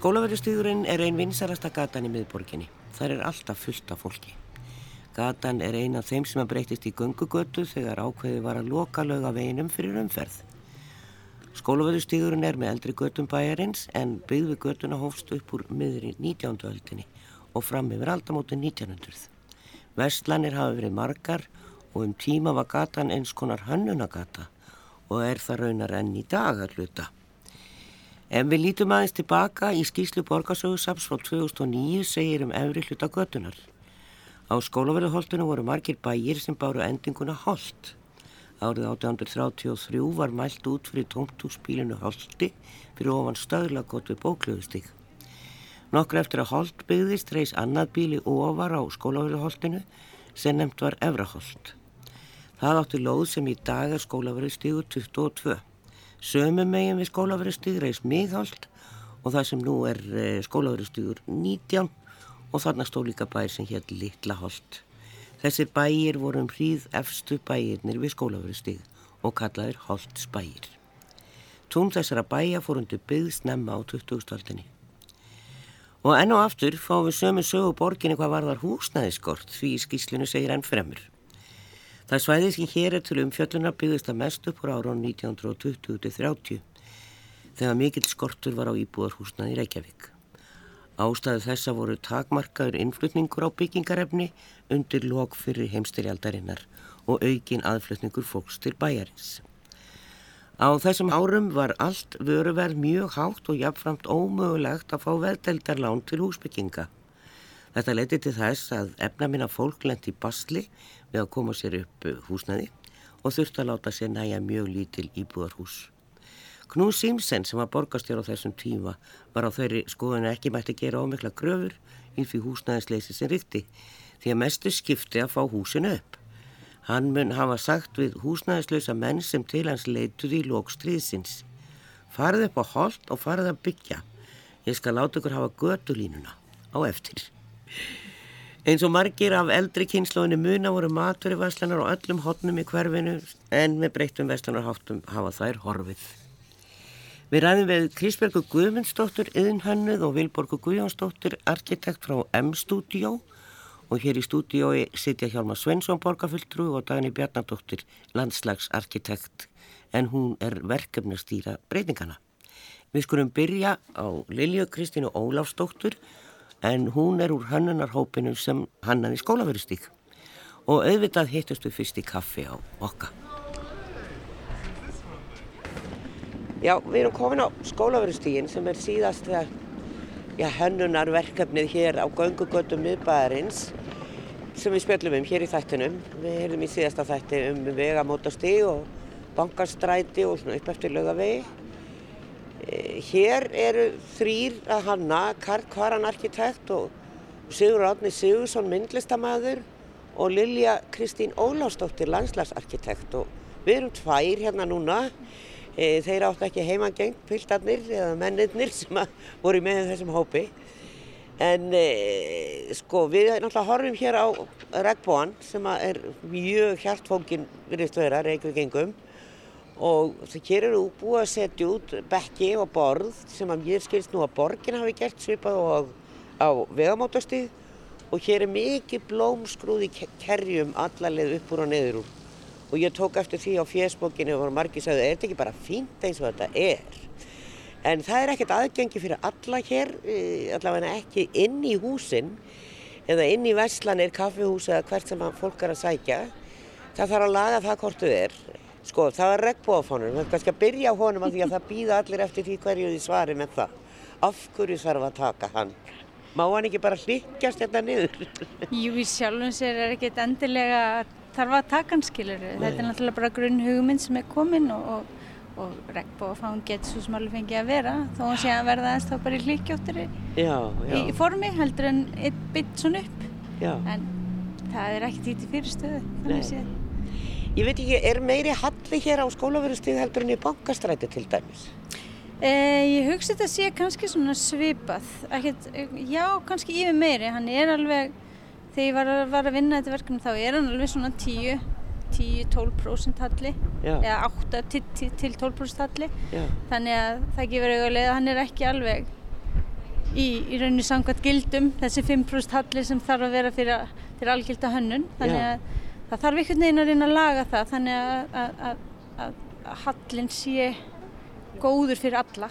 Skólaverðustíðurinn er ein vinsarasta gatan í miðborginni. Það er alltaf fullt af fólki. Gatan er ein af þeim sem að breytist í gungugötu þegar ákveði var að loka löga veginum fyrir umferð. Skólaverðustíðurinn er með eldri götum bæjarins en byggði götuna hófst upp úr miðri 19. öldinni og fram yfir aldamóti 1900. Vestlanir hafa verið margar og um tíma var gatan eins konar hönnunagata og er það raunar enn í dag að hluta. Ef við lítum aðeins tilbaka í skýslu borgarsögursaps frá 2009 segir um efri hluta götunar. Á skólaverðuholtinu voru margir bæjir sem báru endinguna Holt. Árið 1833 var mælt út fyrir tómtúsbílinu Holti fyrir ofan stöðlagott við bóklöðustík. Nokkur eftir að Holt byggðist reys annað bíli ofar á skólaverðuholtinu sem nefnt var Efraholt. Það átti lóð sem í dag er skólaverðustígur 22. Sömu megin við skólaverðustígur reys miðholt og það sem nú er eh, skólaverðustígur 19 og þarna stó líka bæir sem hér litla holt. Þessir bæir voru um hríð efstu bæirnir við skólaverðustíg og kallaðir holtsbæir. Tún þessara bæja fór undir byggð snemma á 2000-aldinni. Og enn og aftur fáum við sömu sögu borginni hvað varðar húsnæðiskort því skýslinu segir enn fremur. Það svæði sem hér er til umfjöllunar byggðist að mest upp úr ára 1920-30 þegar mikill skortur var á íbúðarhúsnaði Reykjavík. Ástæðu þessa voru takmarkaður innflutningur á byggingarefni undir lok fyrir heimstyrjaldarinnar og aukin aðflutningur fólks til bæjarins. Á þessum árum var allt vöruverð mjög hátt og jafnframt ómögulegt að fá veðdeldarlán til húsbygginga. Þetta leti til þess að efna minna fólk lendi basli við að koma sér upp eh, húsnaði og þurfti að láta sér næja mjög lítil íbúðarhús. Knús Simsen sem var borgastjór á þessum tíma var á þeirri skoðinu ekki mætti gera ómikla gröfur inn fyrir húsnæðisleysi sem ríkti því að mestu skipti að fá húsinu upp. Hann mun hafa sagt við húsnæðislösa menn sem til hans leituði í lókstriðsins. Farið upp á hold og farið að byggja. Ég skal láta ykkur hafa gödulínuna á eftir. Eins og margir af eldri kynnslóðinu muna voru maturvæslanar og öllum hotnum í hverfinu en með breyttum veslanarháttum hafa þær horfið. Við ræðum við Krisbergur Guðmundsdóttur, Yðinhönnuð og Vilborgu Guðjónsdóttur, arkitekt frá M-studio og hér í stúdiói sitja Hjálmar Svensson, borgarfulltrú og Dagni Bjarnadóttir, landslagsarkitekt en hún er verkefnastýra breytingana. Við skulum byrja á Lilju Kristínu Óláfsdóttur en hún er úr hönnunarhópinu sem hannaði skólaverustík og auðvitað hittust við fyrst í kaffi á okka. Já, við erum komin á skólaverustíkin sem er síðast þegar hönnunarverkefnið hér á göngugötum miðbæðarins sem við spjöldum um hér í þættinum. Við heyrðum í síðasta þætti um vegamótastíg og bankastræti og svona upp eftir lögavegi Hér eru þrýr að hanna, Karl Kvaran arkitekt og Sigur Átni Sigursson myndlistamæður og Lilja Kristín Óláfsdóttir landslagsarkitekt og við erum tvær hérna núna. E, þeir áttu ekki heimangengt pildarnir eða mennirnir sem voru með þessum hópi. En e, sko við náttúrulega horfum hér á regnbóan sem er mjög hjartfókin virðist vera, reykvíkingum og hér eru búið að setja út bekki og borð sem að mér skilst nú að borgin hafi gert svipað og á vegamáttastíð og hér er mikið blómskrúð í kerjum allarleið upp úr og neður úr. Og ég tók eftir því á fjesbókinu og margir sagði er þetta ekki bara fínt eins og þetta er? En það er ekkert aðgengi fyrir alla hér e, allavega ekki inn í húsin eða inn í veslanir, kaffihús eða hvert sem fólk er að sækja. Það þarf að laga það hvort þau er Sko það er regnbóðafónur, erum kannski að byrja á honum af því að það býða allir eftir því hverju því svari með það. Af hverju þarf að taka hann? Má hann ekki bara hlikkjast þetta hérna niður? Jú, í sjálfum sér er ekkert endilega þarf að taka hann, skilur. Nei. Þetta er náttúrulega bara grunn hugmynd sem er komin og, og, og regnbóðafón getur svo smáli fengið að vera þó að sé að verða þess þá bara í hlikkjóttir í, formi heldur en eitt bytt svona upp. Já. En það er ekkert í fyrirstöðu, þannig að. Ég veit ekki, er meiri halli hér á skólaverðustíð heldur en í bankastræti til dæmis? Eh, ég hugsi þetta sé kannski svona svipað, Ekkert, já kannski yfir meiri, hann er alveg, þegar ég var að, var að vinna þetta verkefni þá er hann alveg svona 10, 10-12% halli, já. eða 8-12% halli, já. þannig að það gefur auðvitað að hann er ekki alveg í, í rauninni samkvæmt gildum þessi 5% halli sem þarf að vera fyrir, fyrir algilda hönnun þannig að. Það þarf einhvern veginn að reyna að laga það þannig að, að, að, að hallin sé góður fyrir alla.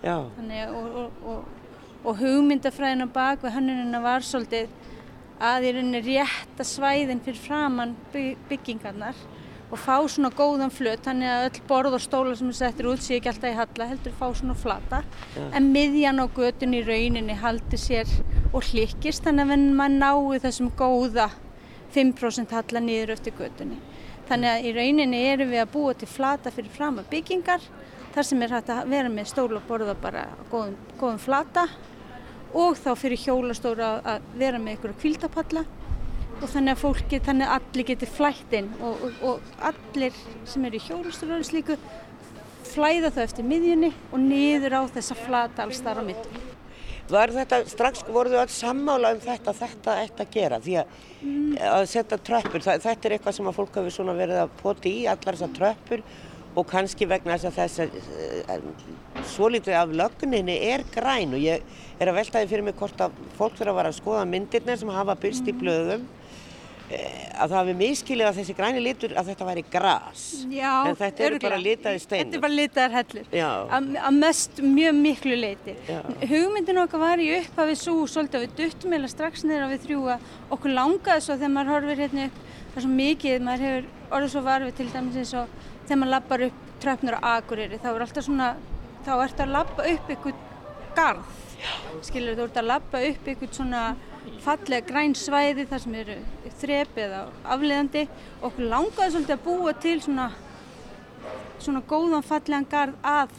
Þannig, og, og, og, og hugmyndafræðin á bak við hönnunina var svolítið að í rauninni rétta svæðin fyrir framann byggingarnar og fá svona góðan flut þannig að öll borð og stóla sem er settir út sé ekki alltaf í halla heldur fá svona flata. Ja. en miðjan á götun í rauninni haldi sér og hlikkist þannig að mann nái þessum góða 5% halla nýður eftir götunni þannig að í rauninni erum við að búa til flata fyrir fram að byggingar þar sem er hægt að vera með stóla og borða bara góðum, góðum flata og þá fyrir hjólastóra að vera með ykkur kvíldapalla og þannig að fólki, þannig að allir getur flætt inn og, og, og allir sem eru í hjólusturöðu slíku flæða þau eftir miðjunni og niður á þessa flata alls þar á mitt. Var þetta, strax voruð þau alls sammála um þetta, þetta ætti að gera því að, mm. að setja tröppur, það, þetta er eitthvað sem að fólk hafi svona verið að poti í, allar þessar tröppur og kannski vegna þess að þess að eh, svo litið af lögninni er græn og ég er að veltaði fyrir mig hvort að fólk þurfa að vara að skoða myndirna sem hafa byrst í mm. blöðum að það hefði miskilið að þessi græni litur að þetta væri gras. Já, en þetta eru bara litaði steinar. Þetta er bara litaðar hellur að mest mjög miklu leiti Já. Hugmyndin okkar var í upphafið svo svolítið að við duttum eða strax neður á við þrjú að okkur langaði svo þegar maður horfir hérna upp það er svo mikið, maður hefur orðið svo varfið til dæmis eins og þegar maður lappar upp tröfnur á aguriri, þá er alltaf svona þá ert að lappa upp ykkur garð. Skilur þú ert að lappa upp ykkur svona fallega græn svæði þar sem eru þrepi eða afleðandi og okkur langaði svolítið að búa til svona, svona góðan fallegan gard að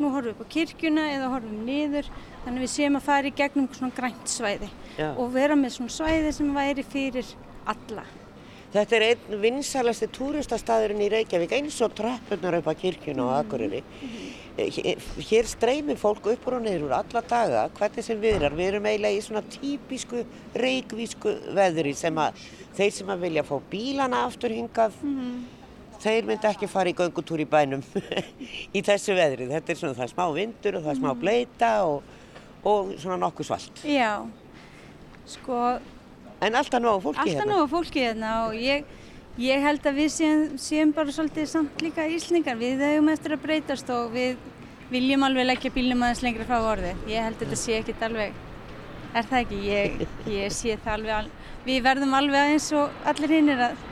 nú horfum við upp á kirkjuna eða horfum við niður þannig við séum að fara í gegnum svona grænt svæði Já. og vera með svona svæði sem væri fyrir alla. Þetta er einn vinsalasti túristastæðurinn í Reykjavík eins og trappunar upp á kirkjuna og Akureyri. Mm -hmm. Hér streymir fólk upp og neyður alla daga, hvernig sem við erum. Við erum eiginlega í svona típisku reykvísku veðri sem að þeir sem að vilja fá bílana aftur hingað, mm -hmm. þeir myndi ekki fara í göngutúr í bænum í þessu veðri. Þetta er svona það er smá vindur og það er smá mhm. bleita og, og svona nokkuð svalt. Já, sko... En alltaf nógu fólki alltaf hérna. Alltaf nógu fólki hérna og ég... Ég held að við séum, séum bara svolítið samt líka íslningar. Við höfum eftir að breytast og við viljum alveg leggja bílnum aðeins lengra frá orði. Ég held að þetta sé ekkit alveg, er það ekki? Ég, ég sé það alveg, al... við verðum alveg eins og allir hinn er að,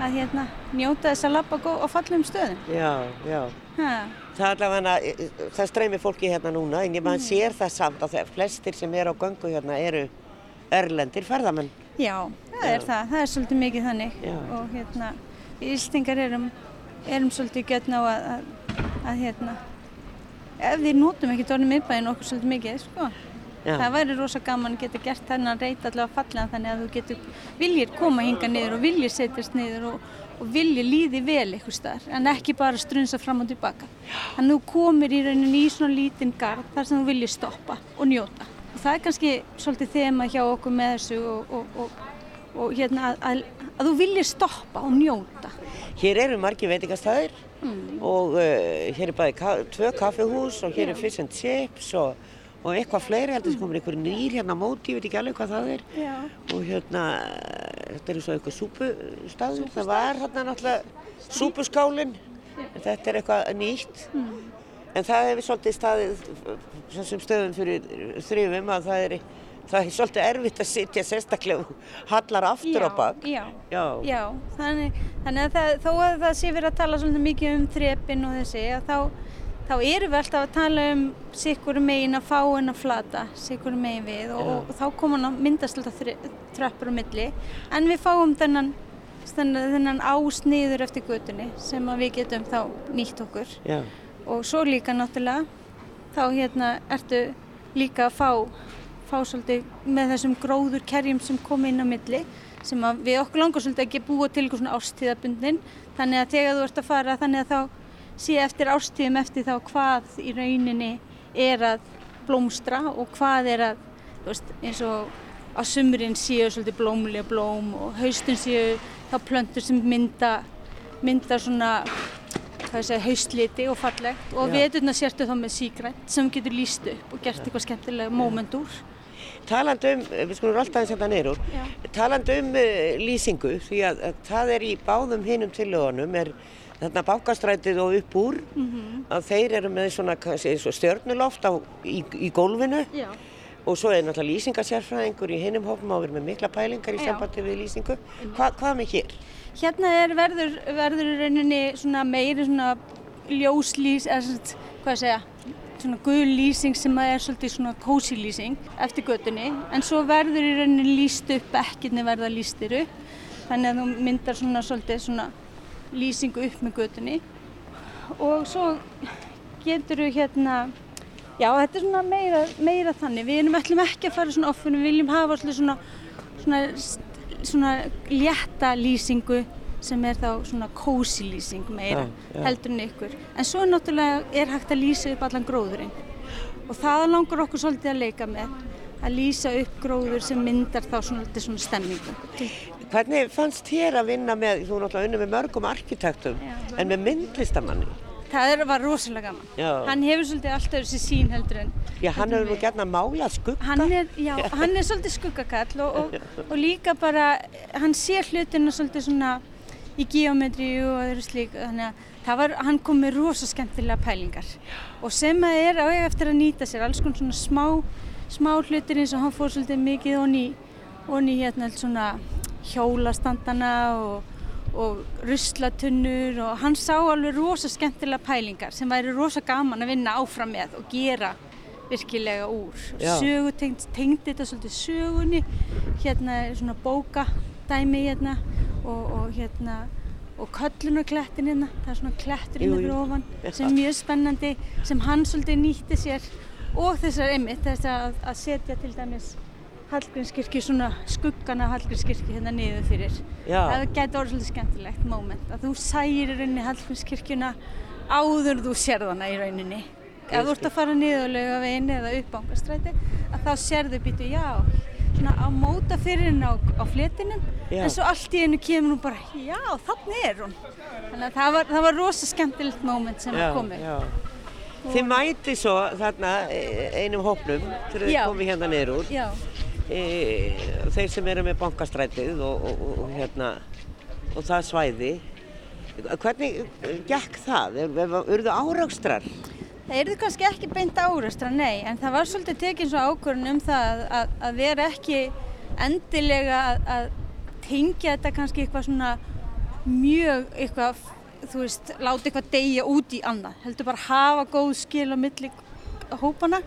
að hérna, njóta þess að lappa og falla um stöðum. Já, já. Ha. Það er allavega, það streymir fólki hérna núna en ég maður mm. sér það samt að flestir sem er á gangu hérna eru örlendir ferðamenn. Já, það er það, það er svolítið mikið þannig. Já. og hérna við Íslingar erum, erum svolítið götna á að, að, að hérna ef við nótum ekki tónum miðbæðin okkur svolítið mikið sko. Það væri rosa gaman að geta gert þennan reyta allavega fallega þannig að þú getur viljir koma hinga niður og viljir setjast niður og, og viljir líði vel eitthvað starf en ekki bara strunsa fram og tilbaka þannig að þú komir í rauninni í svona lítinn gard þar sem þú viljir stoppa og njóta. Og það er kannski svolítið þema hjá okkur með þessu og, og, og hérna að, að, þú viljir stoppa og njóta. Hér eru margi veitingastæðir mm. og uh, hér er bæði ka tvö kaffehús og hér Já. er fish and chips og, og eitthvað fleiri, heldur þess að komur einhver nýr hérna móti, ég veit ekki alveg hvað það er Já. og hérna, þetta er svo eitthvað súpustaður, það var hérna náttúrulega súpuskálinn, þetta er eitthvað nýtt mm. en það hefur svolítið staðið þessum stöðum fyrir þrjum að það er það er svolítið erfitt að sitja sérstaklega hallar aftur já, á bakk. Já, já, já, þannig, þannig að það, þó að það sé verið að tala svolítið mikið um þrepin og þessi, þá, þá erum við alltaf að tala um sikkur megin að fá en að flata, sikkur megin við og, og, og þá komum að myndast alltaf þröppur á milli, en við fáum þennan, þennan ásniður eftir götunni sem við getum þá nýtt okkur. Já. og svo líka náttúrulega, þá hérna ertu líka að fá fá svolítið með þessum gróður kerjum sem kom inn á milli sem við okkur langar svolítið ekki búa til eitthvað svona ástíðabundin þannig að þegar þú ert að fara þannig að þá sé eftir ástíðum eftir þá hvað í rauninni er að blómstra og hvað er að veist, eins og að sumurinn séu svolítið blómlega blóm og haustun séu þá plöntur sem mynda mynda svona segja, hausliti og fallegt og Já. veturna sértu þá með sígrænt sem getur líst upp og gert eitthvað skemmtilega moment úr. Talandi um, við skulum alltaf eins þetta niður, Já. talandi um uh, lýsingu því að, að það er í báðum hinum tillögunum er þarna bankastrætið og upp úr Mhm. að þeir eru með svona og stjörnuloft á, í, í gólfinu Já. og svo er náttúrulega lýsingasérfræðingur í hinum hópum og verður með mikla pælingar í sambandi við lýsingu. Hva, hvað með hér? Hérna er verður, verður í rauninni svona meiri svona ljóslýs, eða svona, hvað segja, svona gul lýsing sem að er svolítið svona kósi lýsing eftir götunni en svo verður í rauninni lýst upp, ekkirni verða lýstir upp þannig að þú myndar svona svolítið svona lýsingu upp með götunni. Og svo getur þú hérna, já þetta er svona meira, meira þannig, við erum ætlum ekki að fara svona offinu, við viljum hafa svolítið svona, svona, svona létta lýsingu sem er þá svona kósi lýsing meira Já, já. heldur en ykkur. En svo náttúrulega er hægt að lýsa upp allan gróðurinn og það langar okkur svolítið að leika með að lýsa upp gróður sem myndar þá svona, svona stemningu. Hvernig fannst þér að vinna með, þú náttúrulega unni með mörgum arkitektum Já. en með myndlistamanni? Það er, var rosalega gaman. Já. Hann hefur svolítið alltaf þessi sín heldur en Já, hann hefur nú gert að mála skugga. Hann er, já, hann er svolítið skuggakall og, og, og líka bara, hann sér hlutina svolítið svona í geometri og öðru slík, þannig að það var, hann kom með rosa skemmtilega pælingar. Og sem að er á eiga eftir að nýta sér alls konar svona smá, smá hlutir eins og hann fór svolítið mikið onni, onni hérna svona hjólastandana og, og ruslatunnur og hann sá alveg rosa skemmtilega pælingar sem væri rosa gaman að vinna áfram með og gera virkilega úr. Sögu tengdi, tengdi þetta svolítið sögunni, hérna svona bókadæmi hérna og, og hérna og köllunarklettin hérna, það er svona klettur hérna fyrir ofan sem er mjög spennandi, sem hann svolítið nýtti sér og þessar einmitt, þess að, að setja til dæmis Hallgrímskirkju, svona skuggana Hallgrímskirkju hérna niður fyrir. Já. Það gæti orðið svolítið skemmtilegt moment að þú sæir í rauninni Hallgrímskirkjuna áður þú sérð hana í rauninni. Ef þú ert að fara niður laugaveginn eða upp ángastræti að þá sérðu býtu já, á móta fyrir henni á, á fletinum Já. en svo allt í einu kemur hún bara já, þannig er hún. Þannig að það var, það var rosa skemmtilegt moment sem Já, já. Þið mæti svo þarna e, einum hópnum þegar þið komið hérna niður úr. E, þeir sem eru með bankastrætið og, og, og, hérna, og það svæði. Hvernig gekk það? Urðu áraugstrar? Það erðu kannski ekki beint árastra, nei, en það var svolítið tekinn svo ákvörðun um það að, að, að vera ekki endilega að, að tengja þetta kannski eitthvað svona mjög eitthvað, þú veist, láta eitthvað deyja út í annað. Heldur bara hafa góð skil á milli hópana,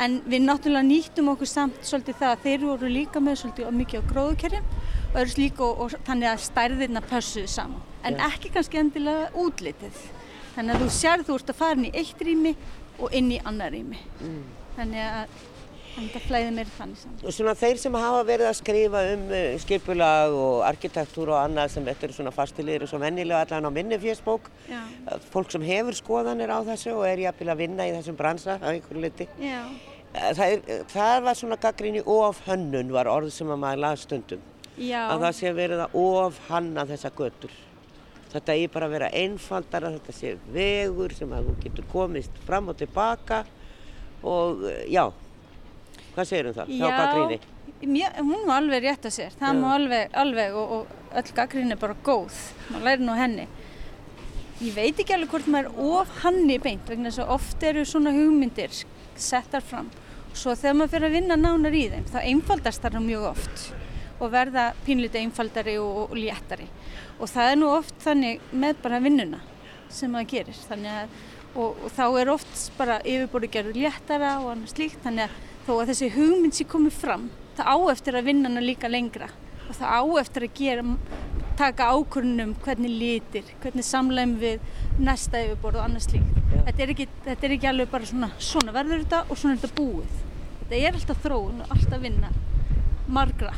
en við náttúrulega nýttum okkur samt svolítið það að þeir voru líka með svolítið mikið á gróðukerjum og öðru slíku og, og þannig að stærðirna pössuðu saman, en Já. ekki kannski endilega útlitið. Þannig að þú sér þú ert að fara inn í eitt rými og inn í annar rými. Að þannig að það flæði mér þannig saman. Og svona þeir sem hafa verið að skrifa um uh, skipulag og arkitektúr og annað sem þetta eru svona fastilegir og svo vennilega allan á minni fjöspók. Já. Fólk sem hefur skoðanir á þessu og er jafnvel að vinna í þessum bransa á einhverju liti. Já. Það, er, það var svona gaggrinni of hönnun var orð sem að maður las stundum. Já. Að það sé verið að of hanna þessa götur. Þetta er bara að vera einfaldara, þetta sé vegur sem að þú getur komist fram og tilbaka og uh, já, hvað segir um það? Já, gaggrinni. Mér, hún var alveg rétt að sér. Það má alveg, alveg og, og öll gaggrín er bara góð. Maður læri nú henni. Ég veit ekki alveg hvort maður er of hanni beint vegna þess að oft eru svona hugmyndir settar fram. Svo þegar maður fyrir að vinna nánar í þeim þá einfaldast það mjög oft og verða pínlítið einfaldari og, og léttari. Og það er nú oft þannig með bara vinnuna sem maður gerir. Að, og, og þá er oft bara yfirborði gerður léttara og annað slíkt. Þannig að þó að þessi hugmynd sé komið fram, það á eftir að vinna hana líka lengra. Og það á eftir að gera, taka ákvörnum hvernig litir, hvernig samlægum við næsta yfirborð og annað slíkt. Já. Þetta er, ekki, þetta er ekki alveg bara svona, svona verður þetta og svona er þetta búið. Þetta er alltaf þróun og alltaf vinna margra.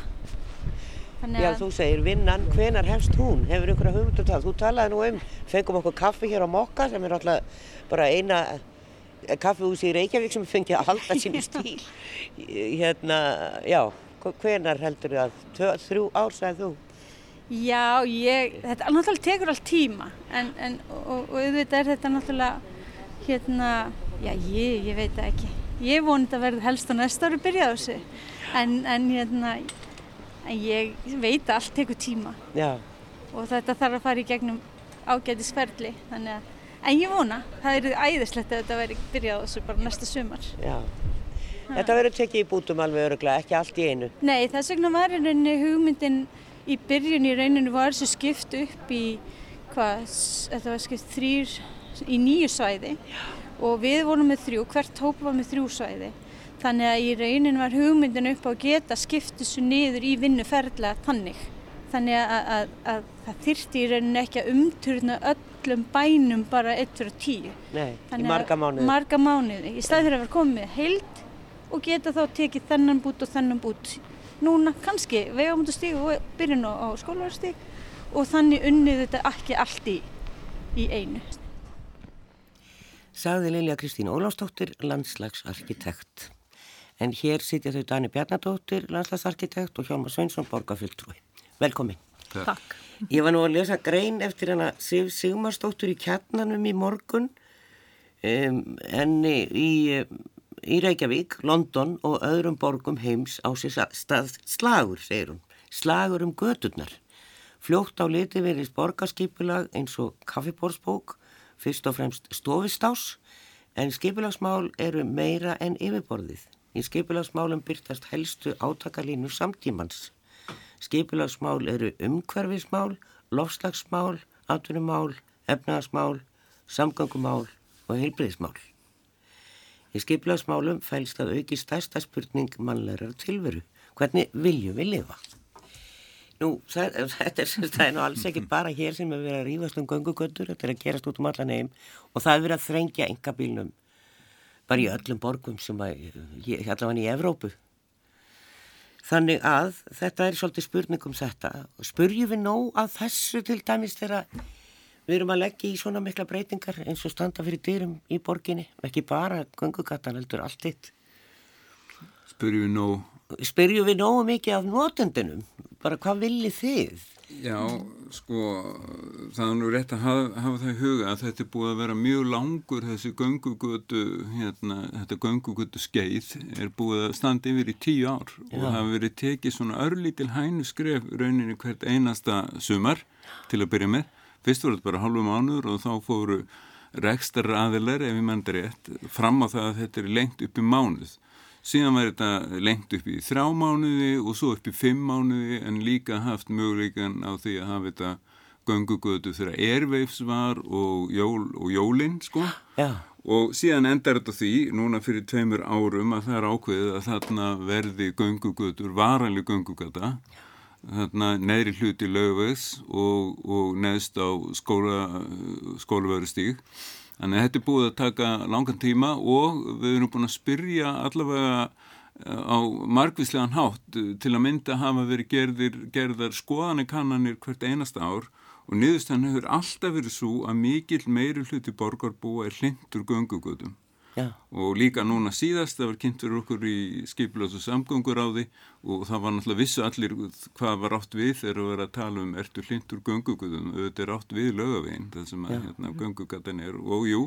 Þannig Já, að- þú segir vinnan, hvenar hefst hún? Hefur einhverja hugmyndu það? Þú talaði nú um, fengum okkur kaffi hér á Mokka sem er alltaf bara eina eh, kaffihúsi í Reykjavík sem fengið að halda sínu stíl. Hérna, já, hvenar heldur það? Tvö, þrjú ár, sagði þú? Já, ég, þetta náttúrulega tekur allt tíma en, en og, og auðvitað er þetta náttúrulega hérna, já ég, ég veit ekki. Ég voni þetta verður helst á næsta ári byrjað á þessu en, en hérna, en ég veit að allt tekur tíma Já, og þetta þarf að fara í gegnum að, en ég vona, það er æðislegt að þetta verður byrjað þessu bara næsta sumar. já. Þetta verður tekið í bútum alveg öruglega, ekki allt í einu. Nei, þess vegna var í rauninni hugmyndin í byrjun í rauninu var þessu skipt upp í hvað, þetta var skipt þrýr í nýju svæði og við vorum með þrjú, hvert hóp var með þrjú svæði þannig að í rauninu var hugmyndin upp á að geta skipt þessu niður í vinnuferðla tannig þannig að, að, að það þyrfti í rauninu ekki að umturna öllum bænum bara 1 fyrir 10 Nei, í Þannig að- marga mánuði. marga mánuði, í stað fyrir að vera komið með heild og geta þá tekið þennan bút og þennan bút núna kannski vegamundastíg og byrjun á, á skólaverðstíg og þannig unnið þetta ekki allt í, í einu. Sagði Lilja Kristín Ólafsdóttir, landslagsarkitekt. En hér sitja þau Dani Bjarnadóttir, landslagsarkitekt og Hjóma Sveinsson, borgarfjöldtrúi. Velkomin. Takk. Ég var nú að lesa grein eftir hana Sif Sigmarsdóttir í kjarnanum í morgun um, enni í, í Reykjavík, London og öðrum borgum heims á sér stað slagur, segir hún. Slagur um göturnar. Fljótt á liti verið borgarskipulag eins og kaffiborðsbók, fyrst og fremst stofistás, en skipulagsmál eru meira en yfirborðið. Í skipulagsmálum byrtast helstu átakalínur samtímans. Skipulagsmál eru umhverfismál, lofslagsmál, atvinnumál, efnagasmál, samgöngumál og heilbriðismál. Í skipulagsmálum fælst að auki stærsta spurning mannlegar tilveru. Hvernig viljum við lifa? Nú, það, þetta er, er nú alls ekki bara hér sem er verið að rífast um göngugöndur, þetta er að gerast út um allan heim og það er verið að þrengja engabílnum bara í öllum borgum sem að, allavega í Evrópu. Þannig að þetta er svolítið spurning um þetta. Spurjum við nóg að þessu til dæmis þegar við erum að leggja í svona mikla breytingar eins og standa fyrir dyrum í borginni, ekki bara göngugatan heldur allt eitt. Spurjum við nóg, Spurjum við nógu mikið af notendunum, bara hvað viljið þið? Já, sko, það er nú rétt að hafa, hafa það í huga að þetta er búið að vera mjög langur þessi göngugötu, hérna, þetta göngugötu skeið er búið að standa yfir í tíu ár og það hafa verið tekið svona örlítil hænu skref rauninni hvert einasta sumar til að byrja með. Fyrst voru þetta bara halvu mánuður og þá fóru rekstar aðilar, ef ég menn rétt, fram á það að þetta er lengt upp í mánuð. Síðan var þetta lengt upp í þrjá mánuði og svo upp í fimm mánuði en líka haft möguleikan á því að hafa þetta göngugötu þegar Airwaves var og, jól, og jólinn sko. Já, Og síðan endar þetta því, núna fyrir tveimur árum, að það er ákveðið að þarna verði göngugötur, varanlega göngugata, þarna neðri hluti lögvegs og, og neðst á skóla, skólaverðustíg. Þannig að þetta er búið að taka langan tíma og við erum búin að spyrja allavega eh, á margvíslegan hátt eh, til að mynda hafa verið gerðir, gerðar skoðanir hvert einasta ár og niðurstann hefur alltaf verið svo að mikill meiri hluti borgarbúa er hlindur göngugötum já, og líka núna síðast það var kynnt fyrir okkur í skipilás og samgönguráði og það var náttúrulega vissu allir hvað var átt við þegar við verðum að tala um ertu hlindur göngugötum auðvitað er átt við lögavegin það sem að hérna, göngugatan er. Og jú,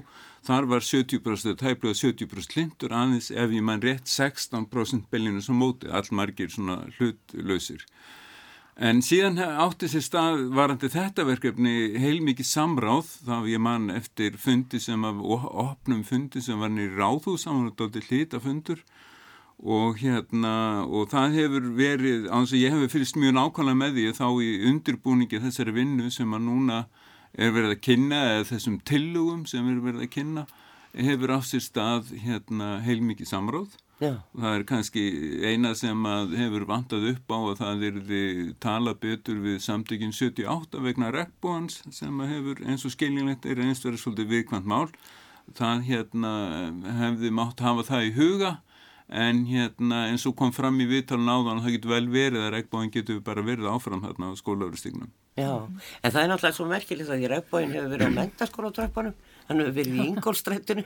þar var 70% tæplega 70% hlindur aðeins ef ég mann rétt 16% bellinu sem móti, allmargir svona hlutlausir En síðan átti sér stað varandi þetta verkefni heilmikið samráð þá ég mann eftir fundi sem að opnum fundi sem var nýri ráðu saman og dálítið hlitafundur og hérna og það hefur verið, á þess að ég hefur fylgst mjög nákvæmlega með því þá í undirbúningi þessari vinnu sem að núna er verið að kynna eða þessum tillugum sem er verið að kynna hefur á sér stað hérna heilmikið samráð já, Það er kannski eina sem hefur vantað upp á að það er tala betur við samtökin 78 vegna regnbúans sem hefur eins og skiljinlegt er eins verið svolítið viðkvæmt mál. Það hérna hefði mátt hafa það í huga en hérna eins og kom fram í viðtalun áðan það getur vel verið að regnbúan getur bara verið áfram þarna á skólauristignum. já. En það er náttúrulega svo merkilegt að því Ræfbóin hefur verið á mentaskólatröppunum, hann hefur verið í Ingolstrættinu,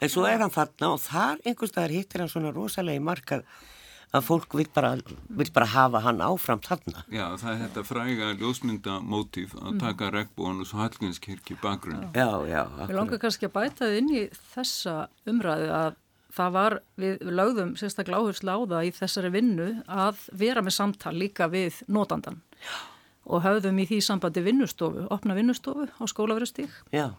en svo er hann þarna og þar einhvers staðar hittir hann svona rosalega í markað að fólk vil bara, vil bara hafa hann áfram þarna. Já, það er þetta fræga ljósmyndamótíf að Mm. taka regnbúan og svo Hallgrímskirkju bakgrunni. Já, já. Við langar kannski að bæta inn í þessa umræðu að það var, við, við lögðum sérstaklega áherslu á það í þessari vinnu að vera með samtal líka við notandan og höfðum í því sambandi vinnustofu, opna vinnustofu á skólaverustík. Já,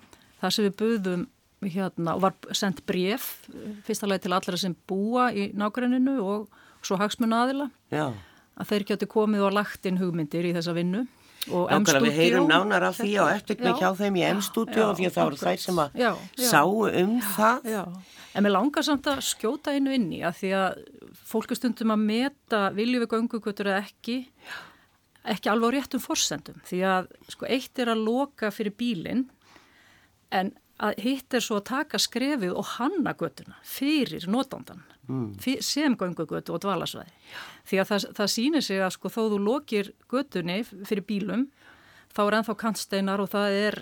Það sem við buðum hérna og var sendt bref fyrsta leið til allra sem búa í nágrenninu og svo hagsmuna aðila já. að þeir geti komið og lagt inn hugmyndir í þessa vinnu og Nákvæmlega við heyrum M-Studio- nánar af því á eftir Já. hjá þeim í og því að það voru þær sem að Já, já. sáu um það. Já, en mér langar samt að skjóta einu inn í að því að fólk er stundum að meta viljum við göngugutur eða ekki ekki alveg á réttum forsendum því að sko eitt er að loka fyrir bílinn en hitt er svo að taka skrefið og hanna göttuna fyrir notandan mm. sem göngugötu og dvalasvæði. Því að það, það sýnir sig að sko þó þú lokir göttunni fyrir bílum þá er ennþá kantsteinar og það er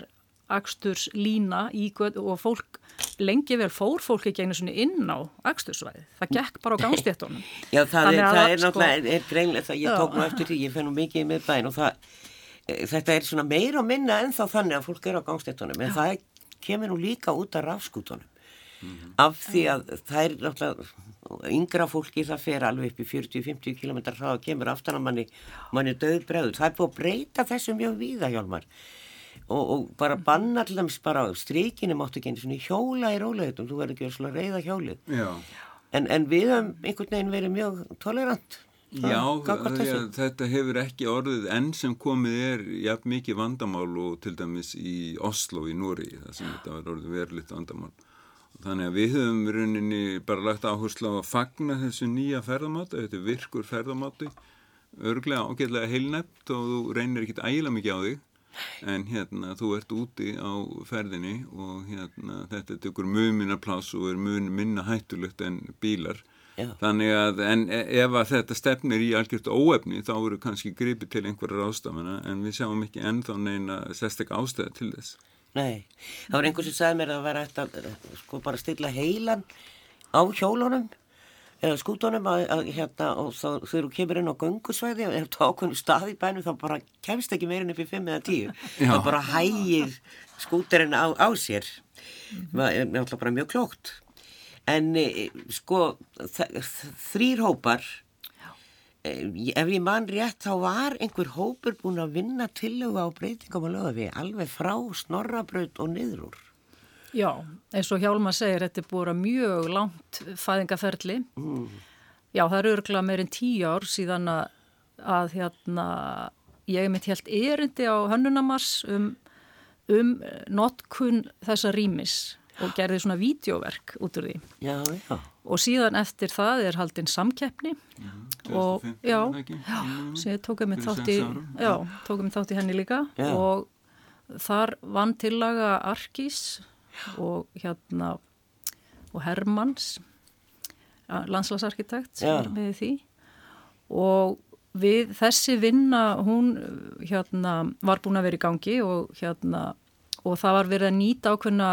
aksturs lína í götu og fólk lengi vel fór fólk ekki einu svona inn á akstursvæði það gekk bara á gangstéttunum. Já, það er, að það er sko- náttúrulega, er, er greinlega það, ég tók nú eftir því, ég fenn nú mikið í miðbæin og það, e, þetta er svona meira og minna en þá þannig að fólk er á gangstéttunum, en það kemur nú líka út af rafskútunum. Af því að það er náttúrulega, yngra fólki það fer alveg upp í 40-50 km hraða og kemur aftan að manni, manni döð bregður. Það er búið að breyta þessu mjög víða, Hjálmar. Og, og bara banna til dæmis bara strikinu máttu ekki einu hjóla í róleitum, þú verður ekki að reyða hjólið. En, en við höfum einhvern veginn verið mjög tolerant. Já, að þetta hefur ekki orðið enn sem komið er jafn mikið vandamál og til dæmis í Oslo í Núri þar sem þetta var orðið verulegt vandamál. Þannig að við höfum rauninni bara lagt áherslu á að fagna þessu nýja ferðamáti, þetta er virkur ferðamáti, örglega ágætlega heilnæpt og þú reynir ekkit ægilega mikið á þig en hérna þú ert úti á ferðinni og hérna þetta tekur mun minna pláss og er mun minna hættulegt en bílar. Já. Þannig að en e- ef að þetta stefnir í algjört óefni þá eru kannski gripið til einhverjar ástafana en við sjáum ekki ennþá neina sérstaklega ástæða til þess. Nei, það var einhver sem sagði mér að það væri hægt að sko bara stilla heilan á hjólunum eða skútunum að, að hérna og þá þegar þú kemur inn á göngusvæði og ef þú ákveðinu stað í bænum þá bara kemst ekki meirinn upp í 5 eða 10 Já. þá bara hægir skúturinn á, á sér það er náttúrulega bara mjög klókt en e, sko þ- þrýr hópar Eh, ef ég man rétt þá var einhver hópur búin að vinna tillögu á breytingum og lögafi alveg frá snorrabraut og niður úr. Já, eins og Hjálmar segir, þetta er búið að mjög langt fæðingaferli. Já, það eru örgulega meirinn tíu ár síðan að, að hérna, ég mitt helt erindi á hönnunamars um, um notkun þessa rýmis og gerði svona vídeoverk út úr því. Já, já. Og síðan eftir það er haldinn samkeppni og 2015, já, ekki? já, sem ég tókum mig Fyrir þátt í, já, tókum mig þátt í henni líka Já. og þar vann tillaga Arkís og hérna og Hermanns landslagsarkitekt sem er með því og við þessi vinna hún hérna var búin að vera í gangi og hérna og það var verið að nýta ákveðna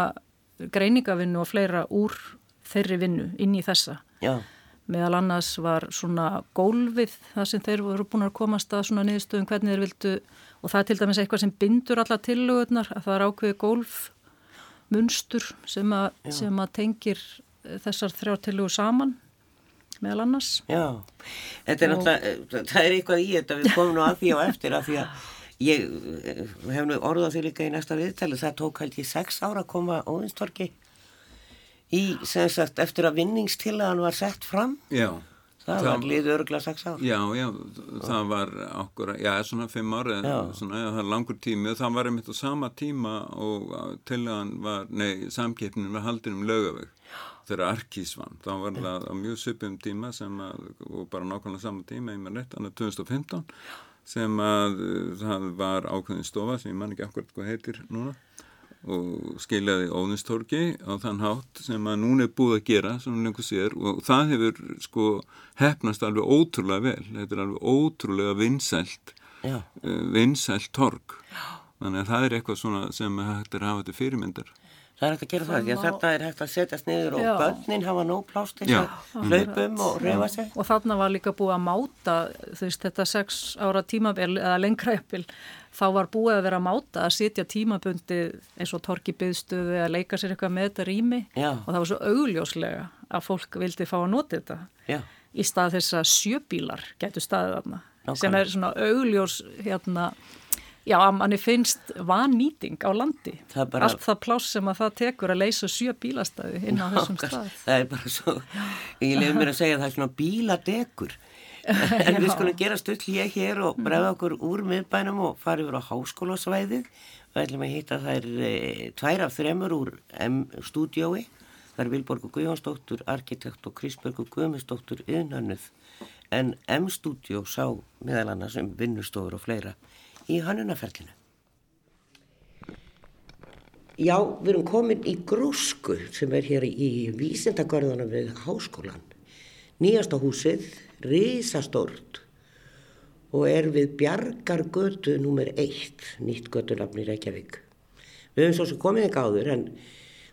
greiningavinnu og fleira úr þeirri vinnu inn í þessa Já, meðal annars var svona gólfið það sem þeir voru búin að komast að svona niðurstöðum hvernig þeir vildu og það er til dæmis eitthvað sem bindur alla tillögurnar að það er ákveði gólfmunstur sem, sem að tengir eh, þessar þrjár tillögur saman meðal annars. já. Þetta er náttúrulega, það er eitthvað í þetta, við komum nú að því á eftir að því að ég eh, hef nú orðað því líka í næsta viðtali, það tók held ég sex ára að koma óðinstorki í, sem sagt, eftir að vinningstillagan var sett fram, Já. það, var liðið örgulega sex ár. Já, já, það var okkur, já, svona fimm ára, það langur tími og það var einmitt á sama tíma og tillagan var, nei, samkeppnin var haldin um lögaveg þegar Arkís vann, þá var það á mjög söpum tíma sem að, og bara nákvæmlega sama tíma, ég með rétt, annað 2015 sem að uh, það var ákveðin stofa sem ég man ekki akkurat hvað heitir núna og skiljaði óðinstorki á þann hátt sem að núna er búið að gera sem lengur sér og það hefur sko hefnast alveg ótrúlega vel. Þetta er alveg ótrúlega vinsælt uh, vinsælt tork þannig að það er eitthvað svona sem hægt er að hafa til fyrirmyndar Það er hægt að gera það, því að þetta er hægt að setjast niður og Já. börnin hafa nóg plást til Já. að hlaupum og reyfa sig. Og þarna var líka búið að máta, þú veist, þetta sex ára tímabil eða lengra eppil, þá var búið að vera að máta að sitja tímabundi eins og torki byðstöðu eða leika sér eitthvað með þetta rými Já. og það var svo augljóslega að fólk vildi fá að nota þetta Já, í stað þess að sjöbílar getur staðið þarna Nákvæmlega. sem er svona augljós hérna, já, að manni finnst vannýting á landi. Það bara- Allt það pláss sem að það tekur að leysa sjö bílastæði inn á þessum stað. það er bara svo, ég lefði mér að segja að það er svona bíladekur. En við skulum gera stutt hlýja hér og bregða okkur úr miðbænum og fara yfir á háskólasvæðið. Við ætlum að hitta þær e, tvær af þremur úr M-stúdiói. Það er Vilborg Guðjónsdóttur, arkitekt og Kristberg Guðmundsdóttur yðnönnuð. En M-stúdió sá meðal annars um vinnustofur og fleira í hannunaferlinu. Já, við erum komin í grúsku sem er hér í vísindagörðunum við háskólan. Nýjasta húsið, risastórt og er við Bjargargötu nummer 1, nýtt götunafni Reykjavík. Við höfum svo sem komið ekki áður en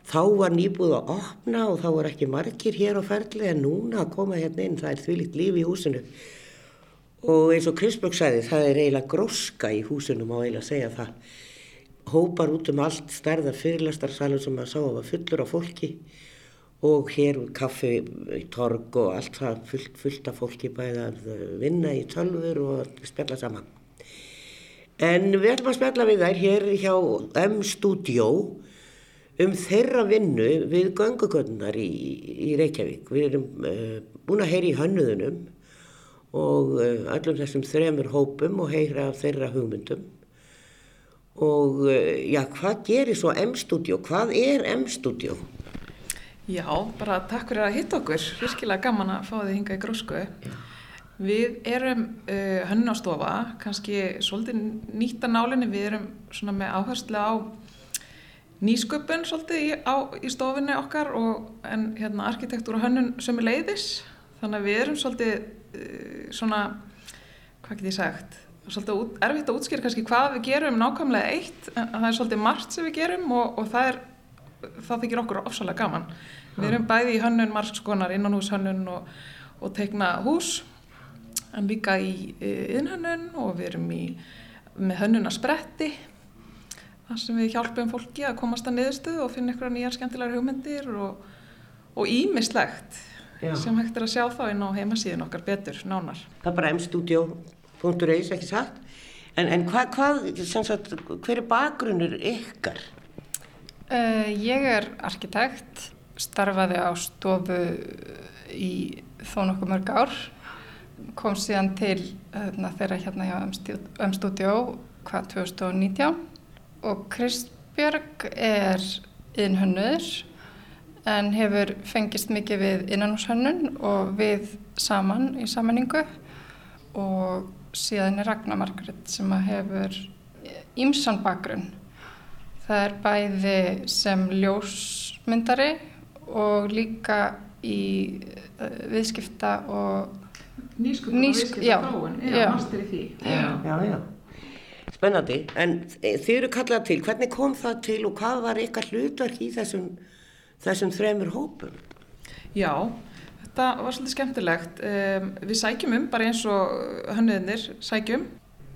þá var nýbúð að opna og þá var ekki margir hér á ferli en núna að koma hérna inn, það er þvílíkt líf í húsinu. Og eins og Kristbjörg sagði, það er eiginlega gróska í húsinu, má eiginlega segja það. Hópar út um allt stærðar fyrirlastarsalum sem maður sá að var fullur af fólki og hér kaffi í torg og allt það fullt, fullt af fólki bæði að vinna í tölfur og að spjalla saman. En við ætlum að spjalla við þær hér hjá M-Studio um þeirra vinnu við göngugöndunar í, í Reykjavík. Við erum uh, búin að heyra í hönnuðunum og uh, öllum þessum þremur hópum og heyra þeirra hugmyndum. Og uh, já, hvað gerir svo M-Studio? Hvað er M-Studio? Já, bara takk fyrir að hitta okkur. Virkilega gaman að fá þið hinga í grósku. Við erum uh, hönnastofa, kannski svolítið nýtt að nálinni. Við erum svona með áherslu á nýsköpun svolítið í, á, í stofinni okkar og en hérna arkitektúr og hönnun sömu leiðis. Þannig að við erum svolítið uh, svona, hvað get ég sagt, svolítið út, erfitt að útskýra kannski hvað við gerum nákvæmlega eitt. En það er svolítið margt sem við gerum og, og það er það þykir okkur ofsalega gaman. Við erum bæði í hönnun, margskonar innanhúshönnun og, og teikna hús en líka í innhönnun og við erum í, með hönnuna spretti þar sem við hjálpum fólki að komast að niðurstöðu og finna ykkur nýjar skemmtilegar hugmyndir og, og ímislegt Já. sem hægt er að sjá þá inn á heimasíðin okkar betur, nánar. Það er bara mstudio.is, ekki satt? En, en hvað, hvað, sem sagt, hver er bakgrunnur ykkar? Uh, ég er arkitekt, starfaði á stofu í þó nokkuð mörg ár, kom síðan til uh, þeirra hérna hjá M-Studio hvað 2019 og Kristbjörg er innhönnur en hefur fengist mikið við innanhúshönnun og við saman í samanningu og síðan er Ragnar Margret sem að hefur ímsan bakgrunn Það er bæði sem ljósmyndari og líka í uh, viðskipta og Nýsköpun Nýsk- já, já. master í því. Já, já. Spennandi. En þið eru kallað til, hvernig kom það til og hvað var ykkar hlutverk í þessum, þessum þremur hópum? Já, þetta var svolítið skemmtilegt. Um, við sækjum um, bara eins og hönnuðinir sækjum.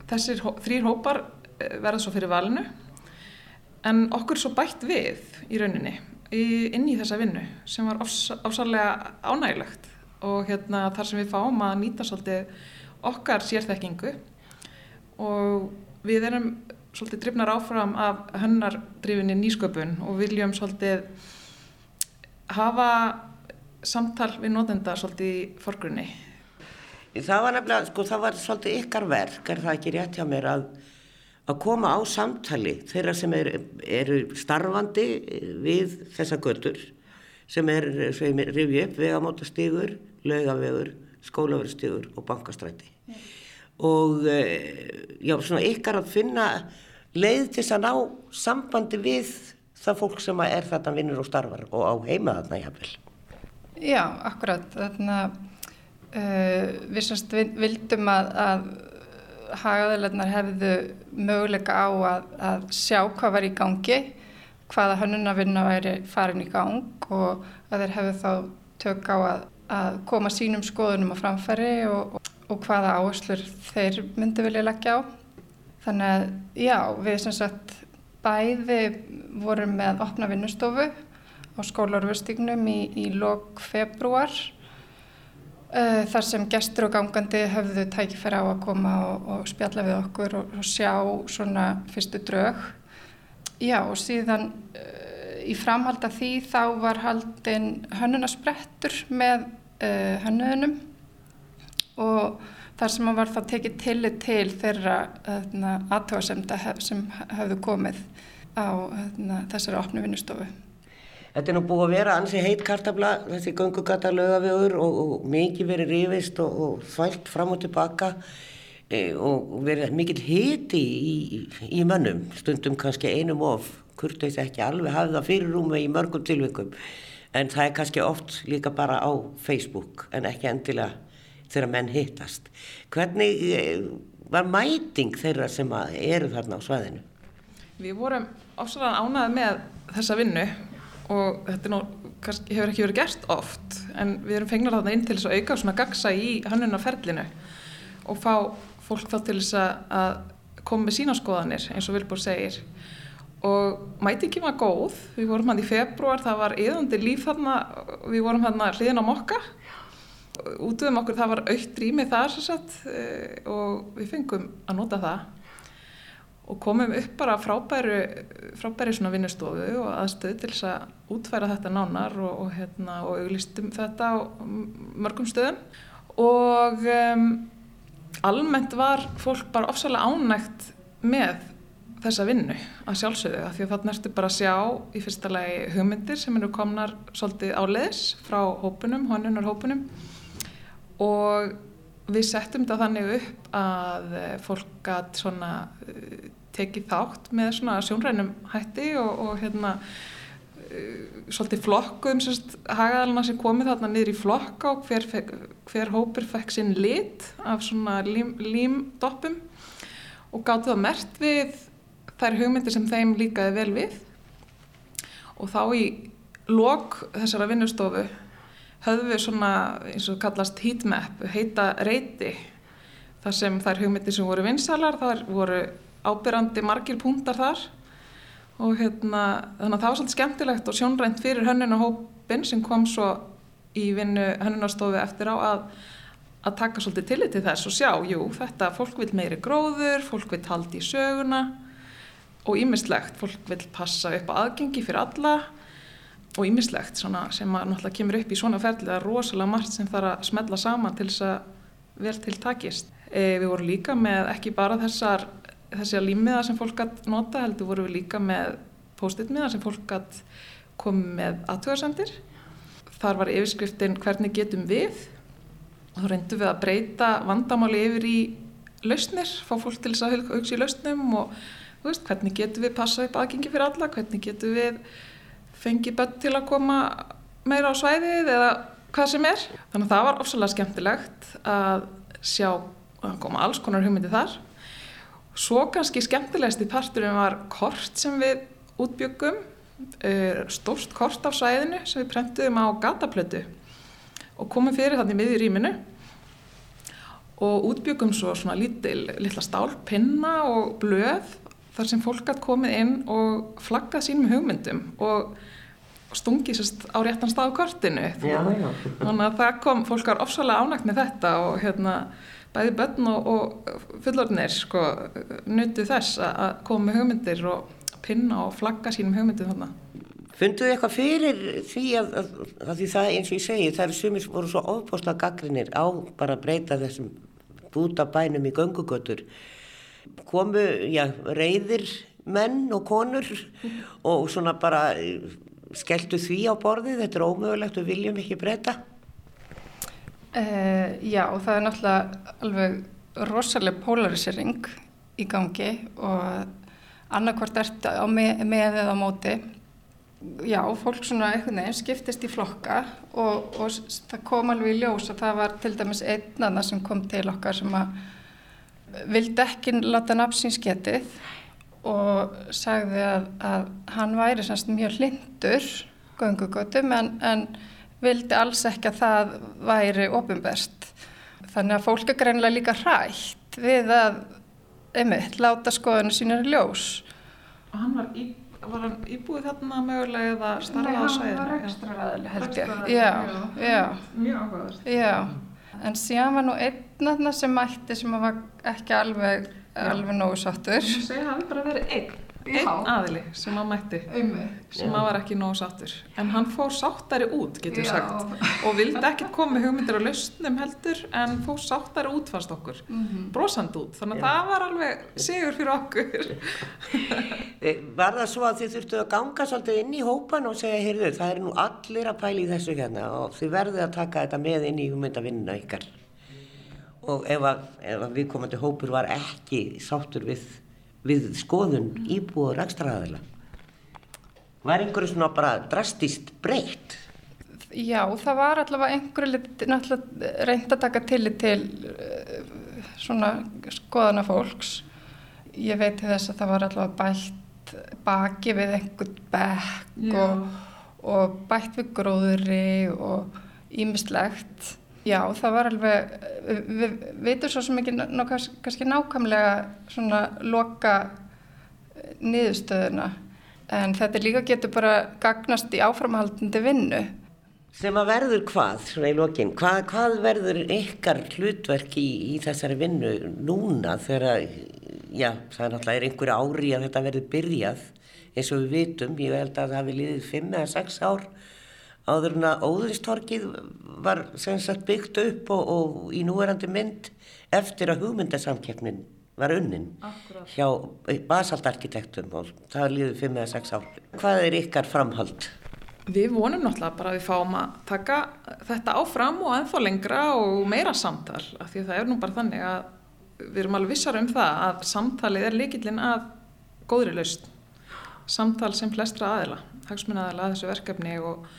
Þessir hó þrýr hópar eh, verða svo fyrir valinu. En okkur svo bætt við í rauninni, í, inn í þessa vinnu, sem var ásarlega ánægilegt. Og hérna, þar sem við fáum að nýta svolítið okkar sérþekkingu og við erum svolítið drifnar áfram af hönnardrifinni nýsköpun og viljum svolítið hafa samtal við notenda svolítið í forgrunni. Það var nefnilega, sko, það var svolítið ykkar verk, er það ekki rétt hjá mér, að, að koma á samtali þeirra sem eru er starfandi við þessa götur, sem er, sem er rifið upp, vegamótastígur, laugavegur, skólaverstígur og bankastræti. Og eh, já, svona ykkar að finna leið til þess að ná sambandi við það fólk sem er þarna vinnur og starfar og á heima þarna jáfnvel. Já, akkurat. Þarna, uh, við vi- vildum að, að hagaðalegnar hefðu möguleika á að, að sjá hvað var í gangi hvaða hönnunavinna væri farin í gang og að þeir hefðu þá tök á að, að koma sínum skoðunum á framfæri og, og, og hvaða áherslur þeir myndi vilja leggja á. Þannig að já, við sem sagt bæði vorum með opna vinnustofu á skólarverstignum í, í lok februar uh, þar sem gestur og gangandi höfðu tækifæri á að koma og, og spjalla við okkur og, og sjá svona fyrstu drög. Já og síðan uh, í framhald af því þá var haldinn hönnunarsprettur með uh, hönnuðunum og þar sem var það tekið tillit til þeirra aðtóasemda hef, sem hafðu komið á öðna, þessari opnu vinnustofu. Þetta er nú búið að vera ansi heit kartabla, þessi gungugata lögavegur og, og mikið verið rifist og, og þvælt fram og tilbaka e, og verið mikill hiti í, í, mönnum, stundum kannski einum of, kurteis ekki alveg hafið það fyrir rúmi í mörgum tilvikum en það er kannski oft líka bara á Facebook en ekki endilega þegar menn hittast. Hvernig e, var mæting þeirra sem eru þarna á svæðinu? Við vorum ofsalega ánæðið með þessa vinnu og þetta nú, kannski, hefur ekki verið gert oft en við erum fengnar þarna inn til þess að auka svona gagsa í hannunarferlinu og fá fólk þá til þess að koma með sína skoðanir eins og Vilbúr segir og mætingi var góð, við vorum hann í februar, það var yðandi líf þarna, við vorum hann hliðin á mokka út um okkur það var aukt rými þar sagt, eh, og við fengum að nota það og komum upp bara frábæri, frábæri vinnustofu og aðstöð til þess að útfæra þetta nánar og, og, hérna, og auglistum þetta á mörgum stöðum. Og um, almennt var fólk bara ofsalega ánægt með þessa vinnu að sjálfsögðu af því að það nertu bara að sjá í fyrsta lagi hugmyndir sem eru komnar svolítið áleðis frá hópunum, honunar hópunum og við settum þetta þannig upp að fólk að svona tekið þátt með svona sjónrænum hætti og, og hérna uh, svolítið flokkuðum hagaðalina sem komið þarna niður í flokka og hver, hver hópur fekk sinn lit af svona límdoppum lím og gáttu það mert við þær hugmyndir sem þeim líkaði vel við. Og þá í lok þessara vinnustofu höfðum við svona eins og kallast heatmap, heita reyti þar sem þær hugmyndir sem voru vinsalar þar voru ábyrrandi margir púntar þar. Og hérna þannig að það var svolítið skemmtilegt og sjónrænt fyrir hönnunahópin sem kom svo í vinnu hönnunastofi eftir á að, að taka svolítið tillit til þess og sjá, jú, þetta fólk vil meiri gróður, fólk vil haldi í söguna og ímislegt, fólk vil passa upp á aðgengi fyrir alla og ímislegt sem að náttúrulega kemur upp í svona ferli það er rosalega margt sem þarf að smella saman til þess að vel til takist. E, við vorum líka með ekki bara þessar þessi að límiða sem fólk gætt nota heldur voru við líka með post-it-miða sem fólk gætt komið með aðtöðarsendir. Þar var yfirskriftin hvernig getum við og þá reyndum við að breyta vandamáli yfir í lausnir, fá fólk til þess að hugsa í lausnum og veist, hvernig getum við passa upp aðgengi fyrir alla, hvernig getum við fengið börn til að koma meira á svæðið eða hvað sem er. Þannig að það var ofsalega skemmtilegt að sjá að koma alls konar hugmyndi þar Svo kannski skemmtilegst í parturinn var kort sem við útbyggum, eh, stórst kort af sæðinu sem við prentuðum á gataplötu og komum fyrir þannig miður í rýminu og útbyggum svo svona lítil, litla stálpinna og blöð þar sem fólk hatt komið inn og flaggað sínum hugmyndum og stungið sérst á réttan stað á kortinu. Já, já. Þannig að það kom, fólk var ofsalega ánægt með þetta og hérna bæði börn og, og fullorðnir sko, nutu þess að koma með hugmyndir og pinna og flagga sínum hugmyndir þarna. Funduðu eitthvað fyrir því að, að, að því það eins og ég segi það er sumir voru svo ofbáslega gaggrinir á bara að breyta þessum bútabænum í göngugötur komu, já, reyðir menn og konur og svona bara skelltu því á borði þetta er ómögulegt og viljum ekki breyta Uh, já, það er náttúrulega alveg rosalega polarisering í gangi og annarkvart ert á með, með eða á móti. Já, fólk svona einhvern veginn skiptist í flokka og, og það kom alveg í ljós og það var til dæmis einn aðna sem kom til okkar sem að vildi ekki láta nafnsins getið og sagði að, að hann væri semst mjög hlindur göngugötum en, en vildi alls ekki að það væri ofinbært. Þannig að fólk er greinlega líka hrætt við að, einmitt, láta skoðinu sínir ljós. Og hann var, í, var hann íbúið þarna mögulega eða starfað á Nei, hann var ekstraræðileg held ég. Já, já. já, Mjög áhugaðast. já. En síðan var nú einn aðna sem mætti sem var ekki alveg, alveg nógu sáttur. Þú segir að hann bara verið einn, Já. einn aðili sem hann mætti, sem hann var ekki nógu sáttur. En hann fór sáttari út, getur við Já. sagt, og vildi ekki koma með hugmyndir á lausnum heldur, en fór sáttari út fannst okkur, Mhm. brosand út. Þannig að það var alveg sigur fyrir okkur. Eh, Var það svo að þið þurftu að ganga svolítið inn í hópan og segja, heyrðu, það er nú allir að pæla í þessu hérna og þið verðið að taka þetta með inn í hugmyndavinnuna ykkar. Og ef að, ef að viðkomandi hópur var ekki sáttur við, við skoðun íbúið og rekstraðila, var einhverju svona bara drastíst breytt? Já, það var allavega einhverju náttúrulega reynd að taka tillit til uh, svona skoðana fólks. Ég veit þess að það var allavega bætt baki við einhvern bekk og, og bætt við gróðri og ímislegt. Já, það var alveg, við, veitum svo sem ekki ná, kannski, nákvæmlega svona loka eh, niðurstöðuna. En þetta líka getur bara gagnast í áframhaldandi vinnu. Sem að verður hvað, svona í lokin, hvað, hvað verður ykkar hlutverk í, í þessari vinnu núna þegar, já, það er náttúrulega er einhverju ári að þetta verður byrjað, eins og við vitum, ég held að það hafi liðið fimm eða sex ár áður en að óðuristorkið var byggt upp og, og í núverandi mynd eftir að hugmyndasamkeppnin var unnin Akkúrat. hjá basaltarkitektum og það eða sex ár. Hvað er ykkar framhald? Við vonum náttúrulega bara að við fáum að taka þetta áfram og ennþá lengra og meira samtal af því að það er nú bara þannig að við erum alveg vissar um það að samtalið er líkillinn að góðri laust. Samtal sem flestra aðila, hagsmunna aðila að þessu verkefni og,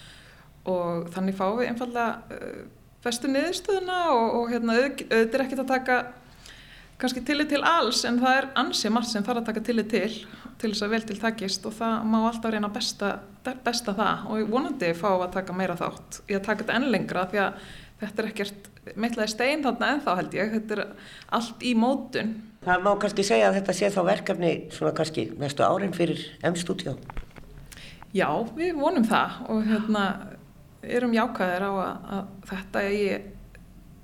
og þannig fáum við einfallega uh, bestu niðurstöðuna og, og hérna, auð- auðvitað er ekkert að taka kannski tillit til alls en það er ansið margt sem þarf að taka tillit til til þess að vel til takist. Og það má alltaf reyna besta, besta það. Og vonandi fá að taka meira þátt. Í að taka þetta enn lengra því að þetta er ekkert meitlaði stein þarna ennþá held ég, þetta er allt í mótun. Það má kannski segja að þetta sé þá verkefni svona kannski næstu árin fyrir M-stúdjó. Já, við vonum það. Og hérna erum jákaðir á að, að þetta, eigi,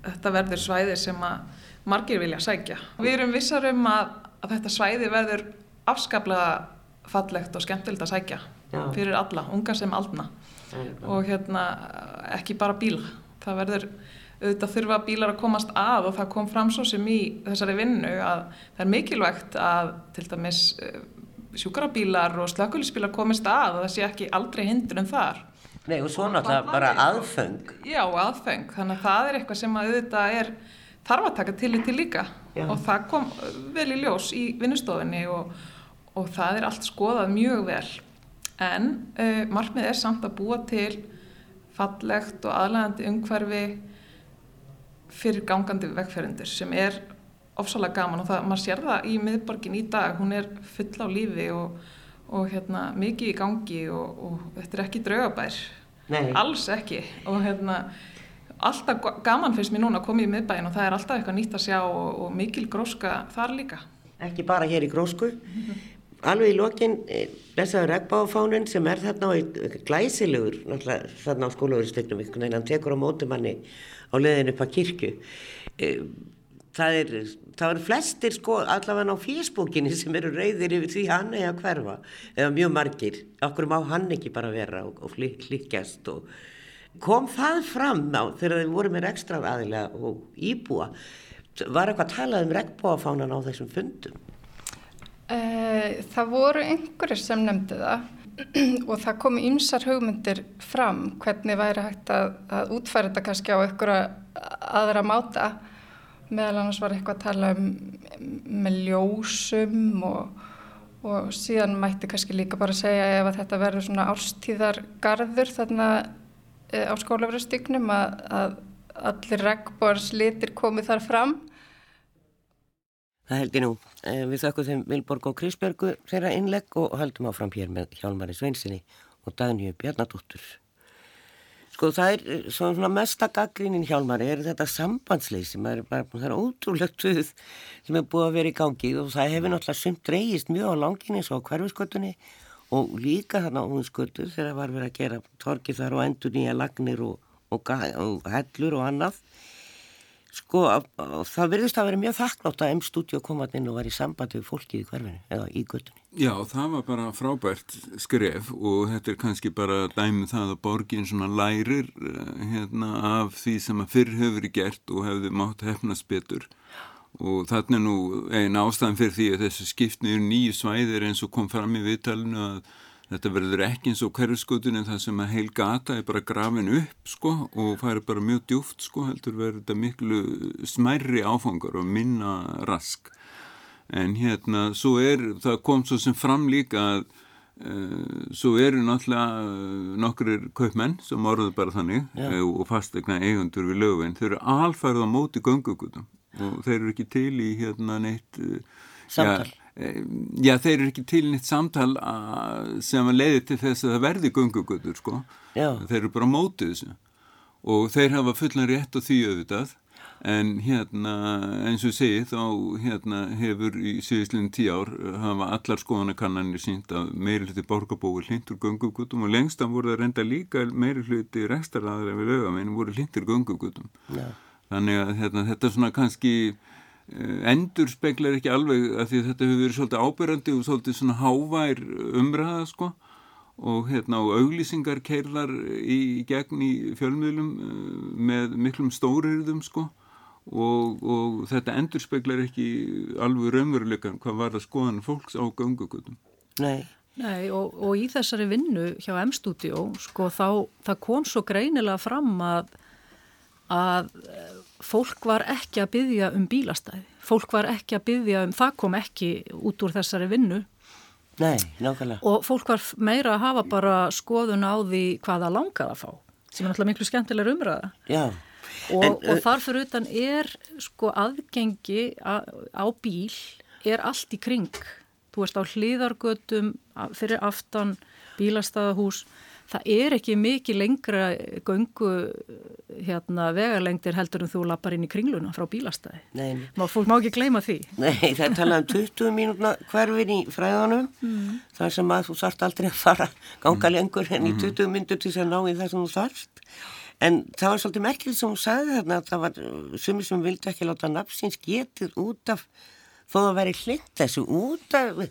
þetta verður svæði sem að margir vilja sækja. Við erum vissar um að, að þetta svæði verður afskaplega fallegt og skemmtilegt að sækja Já. fyrir alla, unga sem aldna og hérna ekki bara bíla. Það verður auðvitað þurfa bílar að komast að og það kom fram svo sem í þessari vinnu að það er mikilvægt að til dæmis eh, sjúkarabílar og slökulisbílar komist að og það sé ekki aldrei hindrun þar. Nei og svo náttúrulega bara aðföng. Já, aðfeng. Þannig að það er eitthvað sem að auðvitað er þarf að taka til líka Já. og það kom vel í ljós í vinnustofinni og, og það er allt skoðað mjög vel. En uh, markmið er samt að búa til fallegt og aðlægandi umhverfi fyrir gangandi vegferendur sem er ofsalega gaman og það, maður sér það í miðborgin í dag, hún er full á lífi og, og hérna, mikið í gangi og, og þetta er ekki draugabær Nei. alls ekki og hérna alltaf ga- gaman finnst mér núna að koma í miðbæin og það er alltaf eitthvað nýtt að sjá og, og mikil gróska þar líka Ekki bara hér í grósku. Alveg í lokin, þessaður regnbáfánin sem er þarna á glæsilegur, þarna á veginn, hann tekur á móti manni á leiðinu upp að kirkju. Eh, Það er, það er flestir sko allavega á fésbókinni sem eru reyðir yfir því hann eða hverfa, eða mjög margir. Okkur má hann ekki bara vera og, og flik- flikkjast og kom það fram á þegar þið voru með ekstrað aðilega og íbúa. Var eitthvað talað um regnbóafánan á þessum fundum? Eh, Það voru einhverjir sem nefndi það og það komu ýmsar hugmyndir fram hvernig væri hægt að, að útfæra þetta kannski á einhverja aðra máta. Meðal annars var eitthvað að tala um með ljósum og, og síðan mætti kannski líka bara segja ef að þetta verður svona árstíðargarður þarna eh, á skólaverðastygnum að, að allir regnbóðars litir komið þar fram. Það held ég nú. Eh, við þakkum þeim Vilborg og Krisbergu þeirra innlegg og höldum áfram hér með Hjálmari Sveinsinni og Dagnju Bjarnadóttur. Sko það er eh, svona mesta gaggrínin Hjálmari er þetta sambandsleysi, það er ótrúlegt sem er búið að vera í gangi og það hefur náttúrulega sumt dreyist mjög á langinni svo á hverfiskötunni og líka þarna á húnskötu þegar var verið að gera torki þar og endur nýja lagnir og, og, og hellur og annað Sko, það verðist að vera mjög þakklátt að M-stúdíu komað inn og var í sambandi við fólkið í hverfinu eða í göttunni. Já, það var bara frábært skref og þetta er kannski bara dæmið það að borgin svona lærir eh, hérna af því sem að fyrr hefur gert og hefði mátt hefnast betur og þarna nú einn ástæðan fyrir því að þessu skiptni eru nýju svæðir eins og kom fram í viðtalinu að Þetta verður ekki eins og hverjuskutin en það sem að heil gata er bara grafin upp sko og það er bara mjög djúft sko heldur verður þetta miklu smærri áfangar og minna rask. En hérna svo er, það kom svo sem fram líka að uh, svo eru náttúrulega uh, nokkur kaupmenn sem orður bara þannig uh, og fastegna eigundur við lögvinn. Þeir eru alfærið á móti göngugutum og þeir eru ekki til í hérna neitt... Samtal. Ja, já þeir eru ekki til nýtt samtal sem að leiði til þess að það verði gungugutur sko. Já. þeir eru bara mótið þessu. Og þeir hafa fullan rétt á því auðvitað. En hérna eins og segi þá hérna hefur í síðustlinn tíu ár hafa allar skoðanakannanir sínt að meiri hluti borgarbói hlindur gungugutum og lengstam voru það reynda líka meiri hluti restarraðar við lögamenn voru hlindur gungugutum þannig að hérna, þetta er svona kannski Eh, endur speklar ekki alveg að því að þetta hefur verið svolítið ábyrrandi og svolítið svona hávær umræða sko og hérna á auglýsingar keirlar í gegn í fjölmiðlum eh, með miklum stóriðum sko og, og þetta endur speklar ekki alveg raunveruleika hvað var að skoðan fólks á gangugutum. Nei. Nei og, og í þessari vinnu hjá M-studio sko þá það kom svo greinilega fram að að fólk var ekki að byggja um bílastæði, fólk var ekki að byggja um, það kom ekki út úr þessari vinnu. Nei, nákvæmlega. Og fólk var meira að hafa bara skoðun á því hvaða langað að fá, sem er náttúrulega miklu skemmtilegur umræða. Já. Og, en, og þarfur utan er sko aðgengi a, á bíl, er allt í kring. Þú veist á hlýðargötum, fyrir aftan, bílastæðahús, það er ekki mikið lengra göngu hérna, vegarlengdir heldur en þú lappar inn í kringluna frá bílastæði. Nei. Má, fólk má ekki gleyma því. Nei, það er talað um 20 mínúna hverfin í fræðanum mm. þar sem að þú þarft aldrei að fara ganga mm. lengur en í 20 mm. myndur til þess að ná í það sem þú þarft. En það var svolítið merkilegt sem hún sagði þarna að það var sumir sem vildi ekki láta nafnsins getið út af þó að veri hlind þessu út af,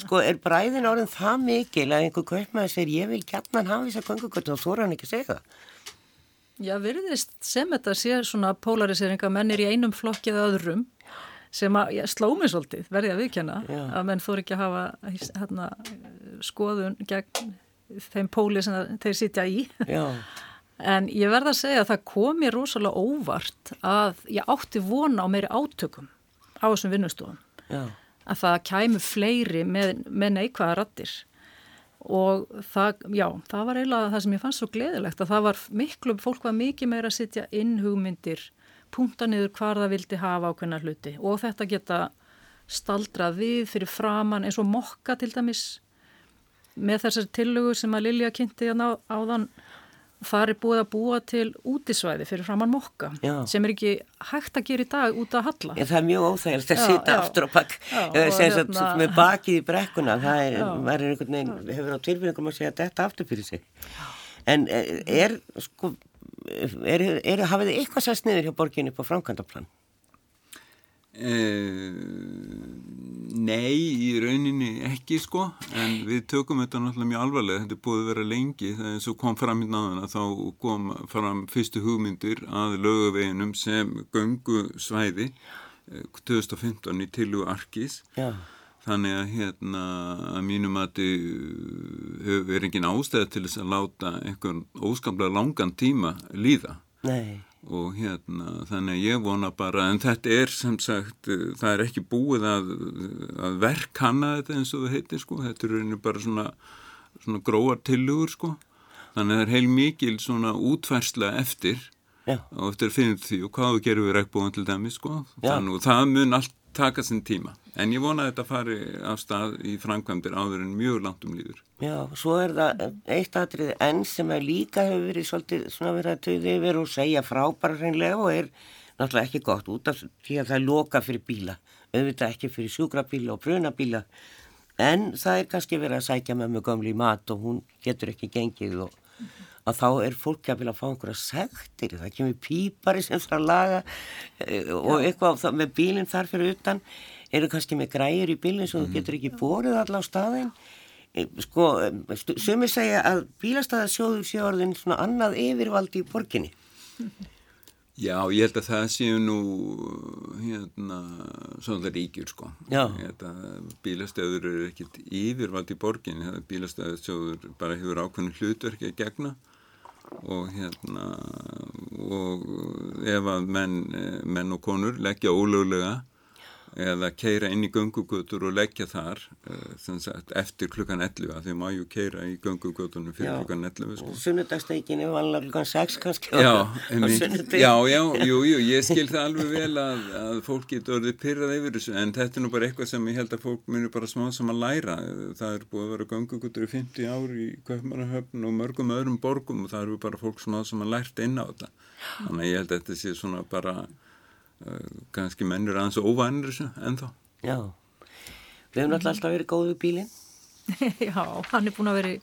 sko, er bræðin orðin það mikil að einhver kaupmaður segir ég vil gætna hann hafa þess að gangugötu og þú er hann ekki að segja það. Já, virðist sem þetta sé svona polariseringa mennir í einum flokkið öðrum sem að, já, sló mig svolítið, verði að viðkjanna að menn þú er ekki að hafa hérna, skoðun gegn þeim póli sem þeir sitja í. Já. En ég verða að segja að það komi rosalega óvart að ég átti vona á meiri átökum á þessum vinnustofum Já. að það kæmu fleiri með, með neikvæða rattir og það, já, það var eiginlega það sem ég fannst svo gleðilegt að það var miklu, fólk var mikið meira að sitja inn hugmyndir, punta niður hvar það vildi hafa ákveðna hluti. Og þetta geta staldrað við fyrir framann eins og mokka til dæmis með þessar tillögur sem að Lilja kynnti á, á þann Það er búið að búa til útisvæði fyrir framann mokka já. sem er ekki hægt að gera í dag út að halla. Já, það er mjög óþægilegt að sita aftur og bakk hérna... með bakið í brekkuna. Það er, er einhvern veginn, hefur á tilfinningum að segja þetta aftur fyrir sig. En eh, er, sko, er, er hafið þið eitthvað sæst niður hjá borginu på framkvæmdaplan? Eh, nei, í rauninni ekki sko, en við tökum þetta náttúrulega mjög alvarlega, þetta er búið að vera lengi. Þegar eins og kom fram í náðuna þá kom fram fyrstu hugmyndir að lögaveginum sem göngu svæði eh, 2015 í Tilu Arkis Já. þannig að hérna að mínum að þetta hefur verið engin ástæð til þess að láta einhvern óskaplega langan tíma líða. Nei og hérna þannig að ég vona bara en þetta er sem sagt það er ekki búið að, að verk hanna þetta eins og það heitir sko. Þetta er rauninni bara svona, svona gróar tilugur sko. Þannig að það er heil mikil svona útfærsla eftir Já. og eftir að finna því og hvað við gerum við regnbúin til dæmi sko. Þannig að það mun allt taka sinn tíma. En ég vona að þetta fari af stað í framkvæmdir áður en mjög langt um líður. Já, svo er það eitt aðrið enn sem er líka hefur verið svolítið svona verið að töði yfir og segja frábæra hreinlega og er náttúrulega ekki gott út af því að það er loka fyrir bíla, auðvitað ekki fyrir sjúkrabíla og brunabíla en það er kannski verið að sækja með mjög gamli mat og hún getur ekki gengið og að þá er fólk að vilja fá einhverja segtir, það kemur pípari sem þarf að laga eh, og eitthvað með bílinn þar fyrir utan eru kannski með græur í bílinn sem þú getur ekki borðið alla á staðin eh, sko, eh, sumi segja að bílastæðarsjóður sé orðin svona annað yfirvaldi í borginni Já, ég held að það séu nú hérna svona ríkjur sko. Bílastöður eru ekkit yfirvald í borgin bílastöður bara hefur ákveðin hlutverki að gegna og hérna og ef að menn, menn og konur leggja ólöglega eða keira inn í göngugutur og leggja þar uh, sagt, eftir klukkan 11 því maður keira í göngugutunum fyrir já, klukkan 11 sko. Sunnudagsteikinu var alveg klukkan 6 kannski. Já, já, já, jú, jú, ég skil það alveg vel að, að fólk getur orðið pyrrað yfir þessu en þetta er nú bara eitthvað sem ég held að fólk munir bara smá sem að læra. Það er búið að vera göngugutur í 50 ári í Kaupmannahöfn og mörgum öðrum borgum og það eru bara fólk smá sem að lært inn á þetta. Þannig að ég held að þetta sé svona bara kannski mennur aðeins óvænir þessu ennþá. Já, við hefum alltaf verið góð við bílinn. Já, hann er búin að vera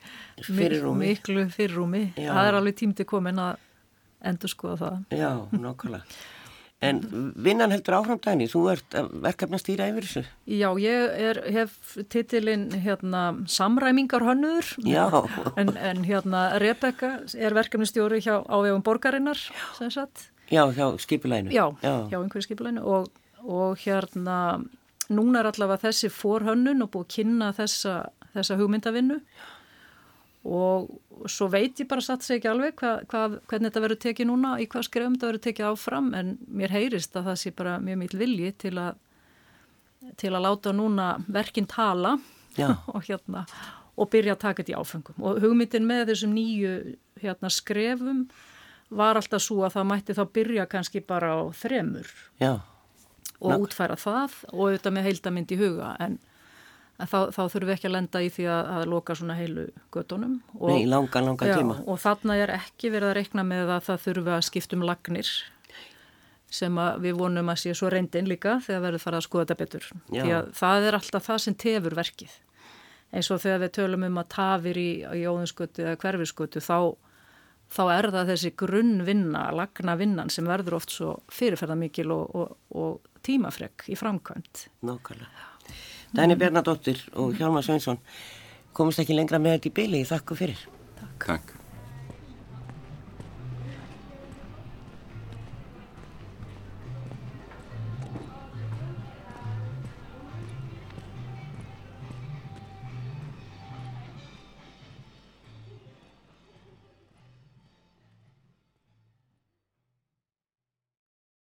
fyrirrúmi. miklu fyrirrúmi. Já. Það er alveg tímtið komin að endur skoða það. Já, nokkala. En vinnan heldur áfram dæni, þú ert verkefna stýra yfir þessu? Já, ég er, hef titilinn hérna, samræmingar hönnuður, en, en hérna Rebecca er verkefni stjóri hjá ávegum borgarinnar, sem sagt. Já, hjá skipulænu. Já, já, hjá einhverju skipulænu og, og hérna, núna er allavega þessi forhönnun og búið að kynna þessa, þessa hugmyndavinnu. Og svo veit ég bara satt sér ekki alveg hva, hva, hvernig þetta verður tekið núna, í hvað skrefum þetta verður tekið áfram en mér heyrist að það sé bara mjög mjög vilji til að, til að láta núna verkinn tala og hérna og byrja að taka þetta í áfengum og hugmyndin með þessum nýju hérna, skrefum var alltaf svo að það mætti þá byrja kannski bara á þremur Já. og Ná. útfæra það og auðvitað með heildamind í huga en, þá, þá þurfum við ekki að lenda í því að, að loka svona heilu göttunum og, Nei, langa, langa já, tíma og þarna er ekki verið að rekna með að það þurfum að skiptum lagnir sem við vonum að sé svo reyndin líka þegar verður farið að skoða þetta betur já. því að það er alltaf það sem tefur verkið eins og þegar við tölum um að tafir í, í óðinskötu eða hverfiskötu þá þá er það þessi grunnvinna, lagna vinnan sem verður oft svo fyrirferðamikil og, og, og tímafreg í framkvæmt. Nákvæmlega. Dæni Bjarnadóttir og Hjálmar Sveinsson komist ekki lengra með þetta í byli. Þakku fyrir. Takk. Takk.